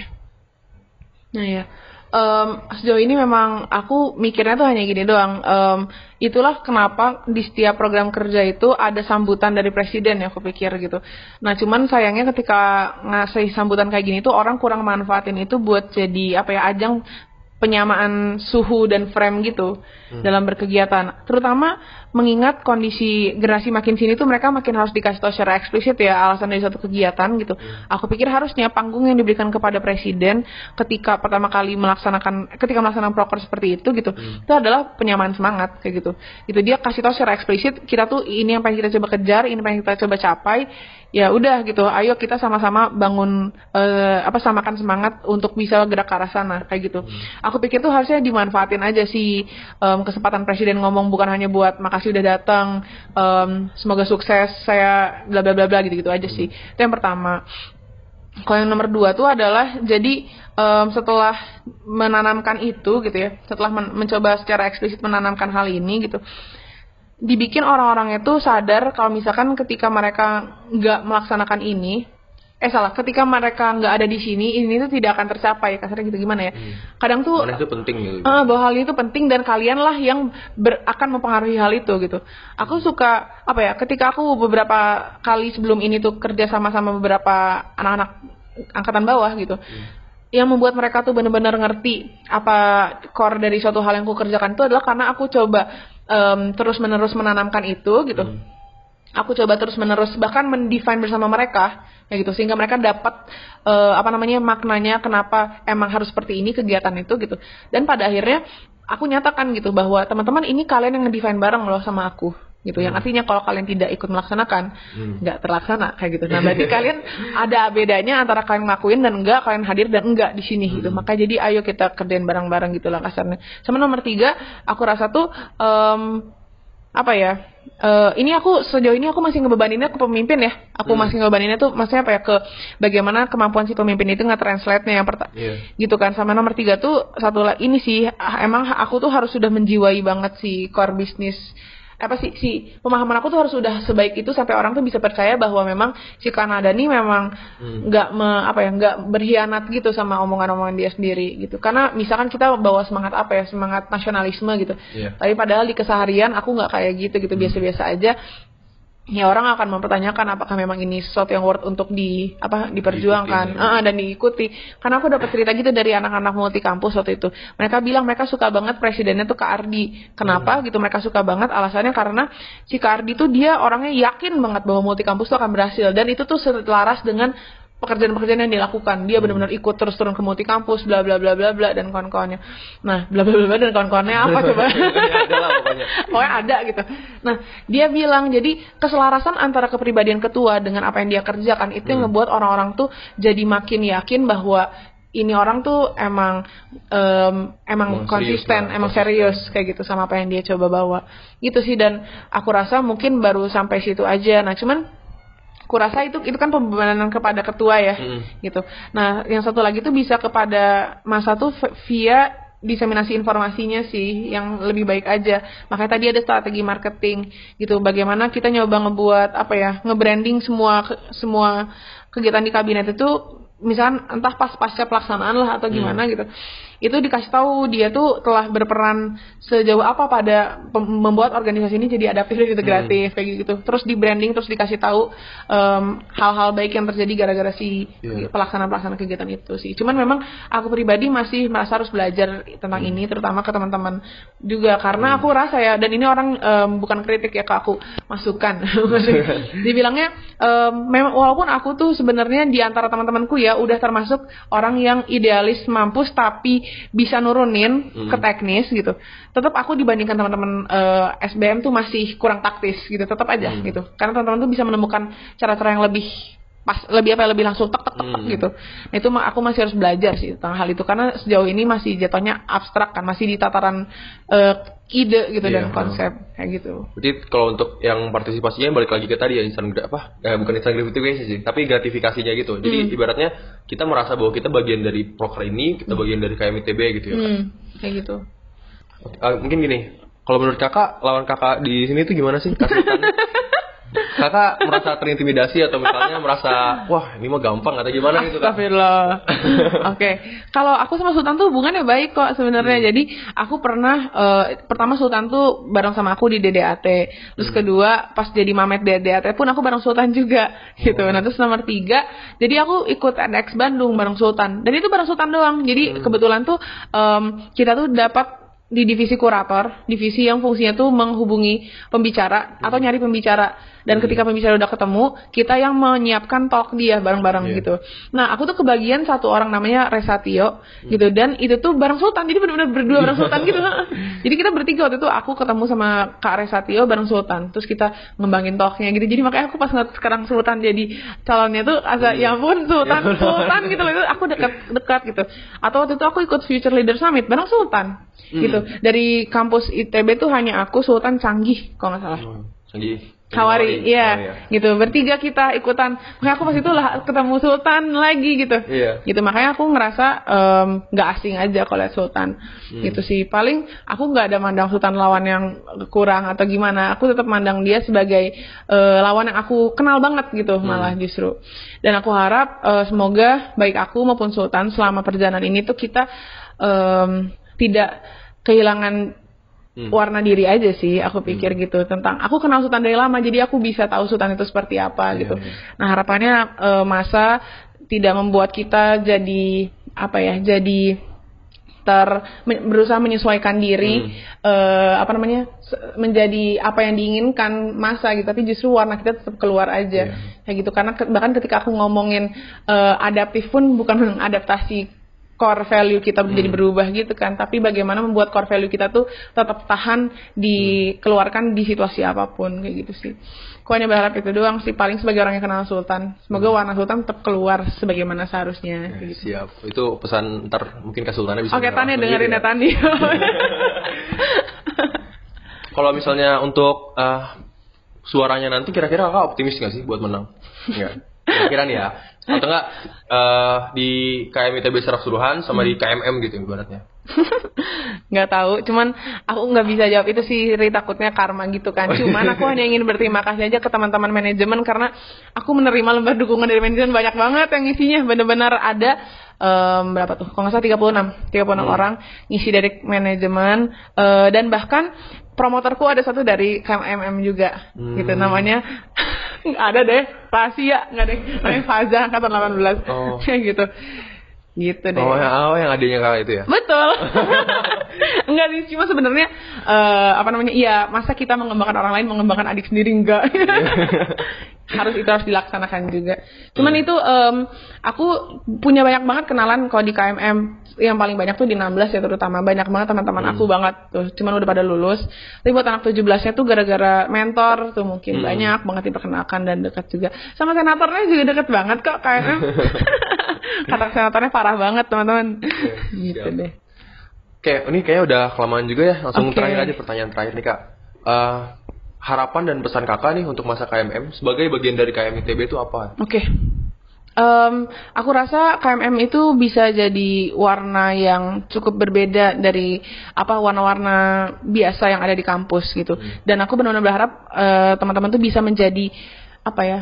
Nah ya, Em, sejauh ini memang aku mikirnya tuh hanya gini doang. Em, itulah kenapa di setiap program kerja itu ada sambutan dari presiden ya aku pikir gitu. Nah cuman sayangnya ketika ngasih sambutan kayak gini tuh orang kurang manfaatin itu buat jadi apa ya ajang penyamaan suhu dan frame gitu dalam berkegiatan. Terutama mengingat kondisi generasi makin sini tuh mereka makin harus dikasih tahu secara eksplisit ya alasan dari suatu kegiatan gitu. Aku pikir harusnya panggung yang diberikan kepada presiden ketika pertama kali melaksanakan ketika melaksanakan proker seperti itu gitu, itu adalah penyamaan semangat kayak gitu. Itu dia kasih tahu secara eksplisit kita tuh ini yang pengen kita coba kejar, ini yang pengen kita coba capai. Ya udah gitu, ayo kita sama-sama bangun eh, apa samakan semangat untuk bisa gerak ke arah sana kayak gitu. Aku pikir tuh harusnya dimanfaatin aja sih em, kesempatan presiden ngomong bukan hanya buat makasih udah datang, em, semoga sukses, saya bla bla bla bla gitu-gitu aja sih. Itu yang pertama. Kalau yang nomor dua tuh adalah jadi em, setelah menanamkan itu gitu ya, setelah men- mencoba secara eksplisit menanamkan hal ini gitu, dibikin orang-orang itu sadar kalau misalkan ketika mereka nggak melaksanakan ini, eh salah, ketika mereka nggak ada di sini, ini tuh tidak akan tercapai. Kasarnya gitu gimana ya? Kadang tuh itu penting gitu. Ah, bahwa hal itu penting dan kalianlah yang ber- akan mempengaruhi hal itu gitu. Aku suka apa ya? Ketika aku beberapa kali sebelum ini tuh kerja sama sama beberapa anak-anak angkatan bawah gitu. Yang membuat mereka tuh benar-benar ngerti apa core dari suatu hal yang aku kerjakan itu adalah karena aku coba em, terus-menerus menanamkan itu gitu aku coba terus menerus bahkan mendefine bersama mereka ya gitu sehingga mereka dapat eh, apa namanya maknanya kenapa emang harus seperti ini kegiatan itu gitu. Dan pada akhirnya aku nyatakan gitu bahwa teman-teman ini kalian yang ngedefine bareng loh sama aku gitu. Yang artinya kalau kalian tidak ikut melaksanakan nggak terlaksana kayak gitu. Nah berarti kalian ada bedanya antara kalian ngelakuin dan enggak kalian hadir dan enggak di sini gitu. Maka jadi ayo kita kerjain bareng-bareng gitu lah kasarnya. Sama nomor tiga aku rasa tuh em, apa ya? Eh, ini aku sejauh ini aku masih ngebebaninnya ke pemimpin ya. Aku masih ngebebaninnya tuh maksudnya apa ya ke bagaimana kemampuan si pemimpin itu nge-translate-nya yang pertama Iya. gitu kan. Sama nomor tiga tuh satu lagi ini sih ah, emang aku tuh harus sudah menjiwai banget si core bisnis apa sih si pemahaman aku tuh harus sudah sebaik itu sampai orang tuh bisa percaya bahwa memang si Kanada nih memang nggak me- apa ya nggak berkhianat gitu sama omongan-omongan dia sendiri gitu. Karena misalkan kita bawa semangat apa ya semangat nasionalisme gitu. Iya. tapi padahal di keseharian aku nggak kayak gitu gitu. Biasa-biasa aja ya orang akan mempertanyakan apakah memang ini sesuatu yang worth untuk di apa diperjuangkan. Diikuti, ya. Ah, dan diikuti. Karena aku dapat cerita gitu dari anak-anak multi kampus waktu itu. Mereka bilang mereka suka banget presidennya tuh Kak Ardi. Kenapa gitu? Mereka suka banget. Alasannya karena si Kak Ardi tuh dia orangnya yakin banget bahwa multi kampus tuh akan berhasil. Dan itu tuh selaras dengan pekerjaan-pekerjaan yang dilakukan dia benar-benar ikut terus turun ke multi kampus bla bla bla bla bla dan kawan-kawannya nah bla bla bla bla dan kawan-kawannya apa coba pokoknya. ada gitu. Nah, dia bilang jadi keselarasan antara kepribadian ketua dengan apa yang dia kerjakan itu yang ngebuat orang-orang tuh jadi makin yakin bahwa ini orang tuh emang em, emang serius konsisten, lah, emang serius kayak gitu sama apa yang dia coba bawa. Gitu sih dan aku rasa mungkin baru sampai situ aja. Nah, cuman aku rasa itu itu kan pembebanan kepada ketua ya Mm. gitu. Nah, yang satu lagi tuh bisa kepada masa tuh via diseminasi informasinya sih yang lebih baik aja. Makanya tadi ada strategi marketing gitu. Bagaimana kita nyoba ngebuat apa ya, nge-branding semua semua kegiatan di kabinet itu misalkan entah pas pasca pelaksanaan lah atau gimana gitu. Itu dikasih tahu dia tuh telah berperan sejauh apa pada membuat organisasi ini jadi adaptif dan integratif kayak gitu. Terus di branding terus dikasih tahu em, hal-hal baik yang terjadi gara-gara si Iya. pelaksanaan-pelaksanaan kegiatan itu sih. Cuman memang aku pribadi masih merasa harus belajar tentang ini terutama ke teman-teman juga karena aku rasa ya dan ini orang em, bukan kritik ya ke aku masukan. Dibilangnya em, memang walaupun aku tuh sebenarnya di antara teman-temanku ya udah termasuk orang yang idealis mampus tapi bisa nurunin ke teknis gitu. Tetap aku dibandingkan teman-teman eh, SBM tuh masih kurang taktis gitu. Tetap aja gitu. Karena teman-teman tuh bisa menemukan cara-cara yang lebih pas lebih apa lebih langsung tek tek tek, tek Hmm. gitu. Nah, itu mah aku masih harus belajar sih tentang hal itu karena sejauh ini masih jatuhnya abstrak kan, masih di tataran eh, ide gitu Iya, dan konsep kayak gitu. Berarti kalau untuk yang partisipasinya balik lagi ke tadi ya instant gra- apa? Eh, bukan instant gratification sih, tapi gratifikasinya gitu. Jadi Hmm. ibaratnya kita merasa bahwa kita bagian dari proker ini, kita bagian dari KMITB gitu ya. kan? Hmm, kayak gitu. Ah, mungkin gini, kalau menurut kakak lawan kakak di sini tuh gimana sih? Kakak merasa terintimidasi atau misalnya merasa wah ini mah gampang atau gimana gitu kak? Astagfirullah. Oke, kalau aku sama Sultan tuh hubungannya baik kok sebenarnya. Hmm. Jadi aku pernah eh, pertama Sultan tuh bareng sama aku di DDAT. Terus Hmm. kedua pas jadi Mamet DDAT pun aku bareng Sultan juga gitu. Oh. Nah terus nomor tiga, jadi aku ikut NX Bandung bareng Sultan. Dan itu bareng Sultan doang. Jadi Hmm. kebetulan tuh em, kita tuh dapat di divisi kurator, divisi yang fungsinya tuh menghubungi pembicara atau nyari pembicara. Dan ketika pembicara udah ketemu, kita yang menyiapkan talk dia bareng-bareng Iya. gitu. Nah, aku tuh kebagian satu orang namanya Resatio gitu dan itu tuh bareng Sultan. Jadi benar-benar berdua bareng Sultan gitu. Jadi kita bertiga waktu itu aku ketemu sama Kak Resatio bareng Sultan. Terus kita ngembangin talknya gitu. Jadi makanya aku pas ngeliat sekarang Sultan jadi calonnya tuh asa ya ampun Sultan, Sultan gitu loh. Itu aku dekat-dekat gitu. Atau waktu itu aku ikut Future Leader Summit bareng Sultan gitu. Dari kampus ITB tuh hanya aku Sultan Canggih kalau nggak salah. Hmm, Sanggi. Hawari, Oh, iya, gitu. Bertiga kita ikutan. Makanya aku pas itu lah ketemu Sultan lagi gitu. Iya. Gitu makanya aku ngerasa nggak asing aja kalau lihat Sultan. Hmm. Gitu sih. Paling aku nggak ada mandang Sultan lawan yang kurang atau gimana. Aku tetap mandang dia sebagai eh, lawan yang aku kenal banget gitu Hmm. malah justru. Dan aku harap eh, semoga baik aku maupun Sultan selama perjalanan ini tuh kita em, tidak kehilangan Hmm. warna diri aja sih aku pikir gitu tentang aku kenal Sultan dari lama jadi aku bisa tahu Sultan itu seperti apa Iya, gitu. iya. Nah harapannya eh, masa tidak membuat kita jadi apa ya jadi ter men- berusaha menyesuaikan diri eh, apa namanya menjadi apa yang diinginkan masa gitu tapi justru warna kita tetap keluar aja Iya. kayak gitu karena ke- bahkan ketika aku ngomongin eh, adaptif pun bukan mengadaptasi core value kita menjadi berubah gitu kan tapi bagaimana membuat core value kita tuh tetap tahan dikeluarkan di situasi apa pun kayak gitu sih Aku hanya berharap itu doang sih paling sebagai orang yang kenal Sultan semoga warna Sultan tetap keluar sebagaimana seharusnya kayak gitu. Siap. Itu pesan ntar mungkin ke Sultannya bisa. Oke Tania langsung dengerin gitu ya Tani Kalau misalnya untuk eh, suaranya nanti kira-kira kakak optimis nggak sih buat menang? Enggak. Kira-kira nih ya. Atau enggak eh, di KM ITB secara keseluruhan sama di KMM gitu ibaratnya. nggak tahu cuman aku nggak bisa jawab itu sih Ri takutnya karma gitu kan. Cuman aku hanya ingin berterima kasih aja ke teman-teman manajemen karena aku menerima lembar dukungan dari manajemen banyak banget yang isinya. Benar-benar ada em, berapa tuh? Kalau nggak salah 36 36 orang ngisi dari manajemen eh, dan bahkan promotorku ada satu dari KMM juga Hmm. gitu namanya nggak ada deh rahasia nggak ada namanya Faza angkatan 18 Oh. gitu gitu deh Oh, yang, oh, yang adanya kakak itu ya? Betul. enggak sih, cuma sebenarnya eh, apa namanya? Iya, masa kita mengembangkan orang lain mengembangkan adik sendiri enggak. harus itu harus dilaksanakan juga. Cuman itu em, aku punya banyak banget kenalan kalau di KMM yang paling banyak tuh di 16 ya terutama banyak banget teman-teman aku banget tuh cuman udah pada lulus tapi buat anak 17 nya tuh gara-gara mentor tuh mungkin banyak banget diperkenalkan dan dekat juga sama senatornya juga deket banget kok KMM kata senatornya parah banget teman-teman gitu siap. deh Oke, ini kayaknya udah kelamaan juga ya. Langsung Oke. terakhir aja pertanyaan terakhir nih kak. Eh, harapan dan pesan kakak nih untuk masa KMM sebagai bagian dari KM ITB itu apa? Oke. Em, aku rasa KMM itu bisa jadi warna yang cukup berbeda dari apa warna-warna biasa yang ada di kampus gitu. Dan aku benar-benar berharap eh, teman-teman tuh bisa menjadi apa ya?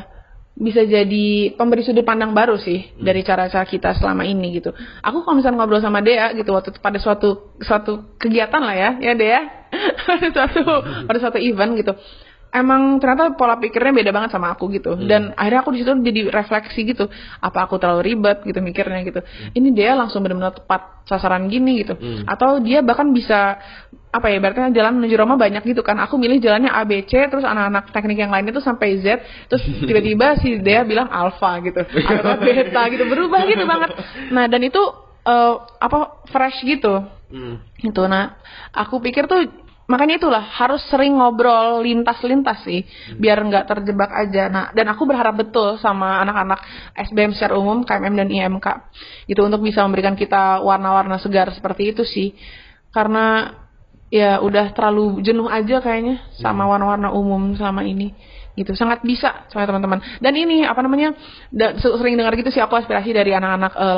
bisa jadi pemberi sudut pandang baru sih dari cara-cara kita selama ini gitu. Aku kalau misalnya ngobrol sama Dea gitu waktu pada suatu suatu kegiatan lah ya, ya Dea, pada suatu pada suatu event gitu. Emang ternyata pola pikirnya beda banget sama aku gitu. Dan akhirnya aku di situ jadi refleksi gitu. Apa aku terlalu ribet gitu mikirnya gitu. Ini dia langsung benar-benar tepat sasaran gini gitu. Atau dia bahkan bisa apa ya berarti jalan menuju Roma banyak gitu kan aku milih jalannya A B C terus anak-anak teknik yang lainnya tuh sampai Z terus tiba-tiba si Dea bilang alpha gitu atau beta gitu berubah gitu banget nah dan itu eh, apa fresh gitu Hmm. gitu nah aku pikir tuh makanya itulah harus sering ngobrol lintas-lintas sih biar nggak terjebak aja. Nah dan aku berharap betul sama anak-anak SBM secara umum KMM dan IMK gitu untuk bisa memberikan kita warna-warna segar seperti itu sih. Karena ya udah terlalu jenuh aja kayaknya sama warna-warna umum sama ini gitu. Sangat bisa sama teman-teman. Dan ini apa namanya da- se- sering dengar gitu sih aku aspirasi dari anak-anak eh,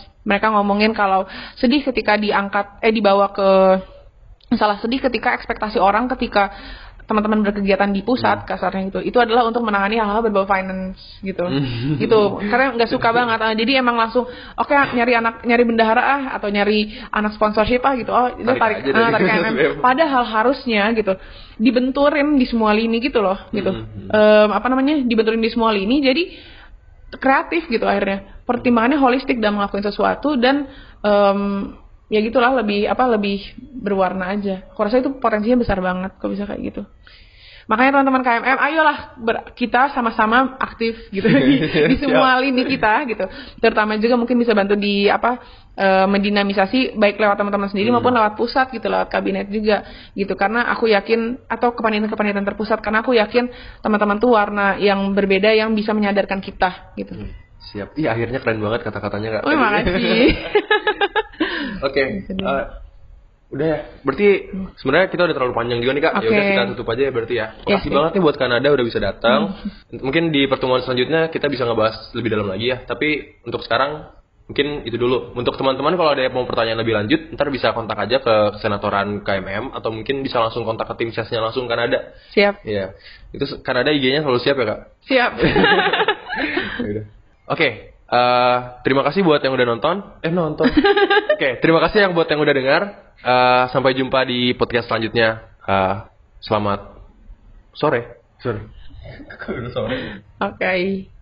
18 mereka ngomongin kalau sedih ketika diangkat eh dibawa ke salah sedih ketika ekspektasi orang ketika teman-teman berkegiatan di pusat kasarnya gitu. Itu adalah untuk menangani hal-hal berbau finance gitu. Gitu. Karena nggak suka banget. Ah, jadi emang langsung oke nyari anak nyari bendahara ah atau nyari anak sponsorship ah gitu. Oh itu Tarik tarik ah, tarik. SBM. padahal harusnya gitu dibenturin di semua lini gitu loh gitu. Hmm. Em, apa namanya? Dibenturin di semua lini jadi kreatif gitu akhirnya. Pertimbangannya holistik dalam melakukan sesuatu dan em, ya gitulah lebih apa lebih berwarna aja. Aku rasa itu potensinya besar banget kalau bisa kayak gitu. Makanya teman-teman KMM, ayolah ber- kita sama-sama aktif gitu di, di semua lini kita gitu. Terutama juga mungkin bisa bantu di apa eh, mendinamisasi baik lewat teman-teman sendiri maupun lewat pusat gitu, lewat kabinet juga gitu. Karena aku yakin atau kepanitiaan-kepanitiaan terpusat karena aku yakin teman-teman tuh warna yang berbeda yang bisa menyadarkan kita gitu. Siap. Ih, akhirnya keren banget kata-katanya, Kak. Oh, makasih. Oke. eh, udah ya. Berarti sebenarnya kita udah terlalu panjang juga nih, Kak. Ya udah kita tutup aja ya berarti ya. Makasih Yes, yes. banget nih buat Kanada udah bisa datang. Mungkin di pertemuan selanjutnya kita bisa ngebahas lebih dalam lagi ya. Tapi untuk sekarang mungkin itu dulu. Untuk teman-teman kalau ada yang mau pertanyaan lebih lanjut, ntar bisa kontak aja ke senatoran KMM atau mungkin bisa langsung kontak ke tim sesnya langsung Kanada. Siap. Iya. Itu Kanada IG-nya selalu siap ya, Kak? Siap. Ya udah. Oke, eh, terima kasih buat yang udah nonton. Eh nonton. Oke, terima kasih yang buat yang udah dengar. Eh, sampai jumpa di podcast selanjutnya. Eh, selamat sore. Sore. Oke.